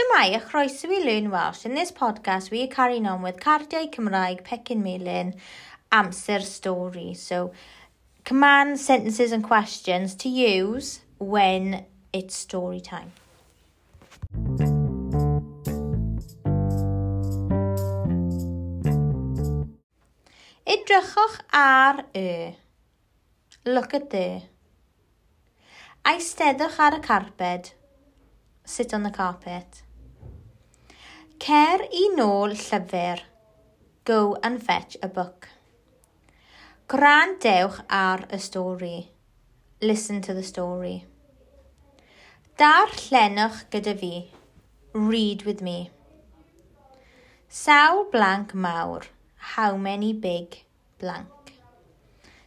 Shemai, a chroeso i Learn Welsh. In this podcast, we are carrying on with Cardiau Cymraeg, Pecyn Melin, Amser Story. So, command sentences and questions to use when it's story time. Edrychwch ar y. Look at the. Aisteddwch ar y carped. Sit on the carpet. Cer i nôl llyfr. Go and fetch a book. Grandewch ar y stori. Listen to the story. Darllenwch gyda fi. Read with me. Sawl blank mawr. How many big blank?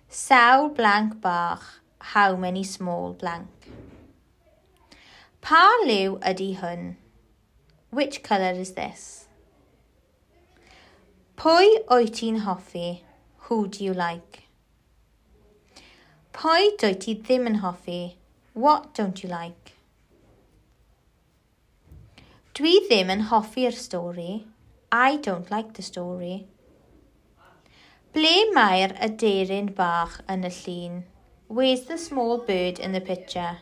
Sawl blank bach. How many small blank? Pa liw ydy hwn? Which colour is this? Pwy wyt ti'n hoffi? Who do you like? Pwy dwyt ti ddim yn hoffi? What don't you like? Dwi ddim yn hoffi'r stori. I don't like the story. Ble mae'r aderyn bach yn y llun? Where's the small bird in the picture?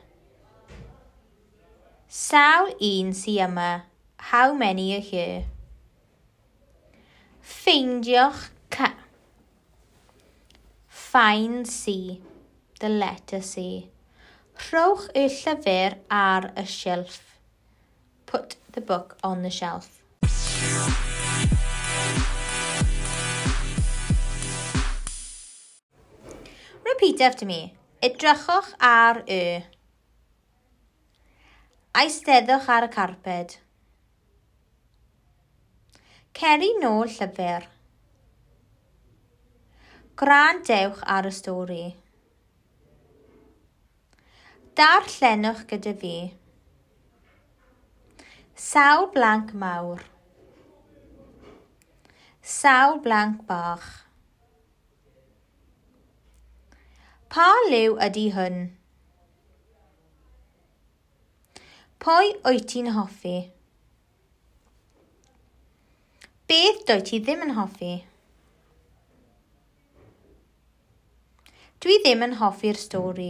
Sawl un sy yma? How many are here? Ffeindio'ch ca. Find C. The letter C. Rhowch y llyfr ar y shelf. Put the book on the shelf. Repeat after me. Edrychwch ar y. Aisteddwch ar y carped. Ceri nôl llyfr. Gwrandewch ar y stori. Darllenwch gyda fi. Sawl blanc mawr. Sawl blanc bach. Pa liw ydy hwn? Pwy wyt ti'n hoffi? Beth dwyt ti ddim yn hoffi? Dwi ddim yn hoffi'r stori.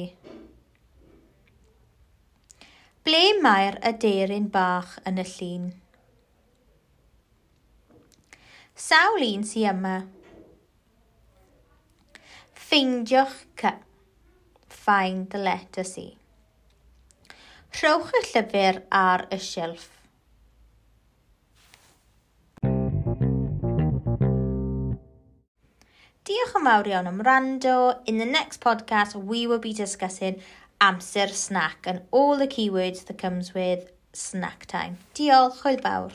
Ble mae'r aderyn bach yn y llun? Sawl un sy yma? Ffeindiwch cy. Find the letter C. Rhowch y llyfr ar y shelf. Diolch yn fawr iawn am rando. In the next podcast, we will be discussing amser snack and all the keywords that comes with snack time. Diolch, hwyl fawr.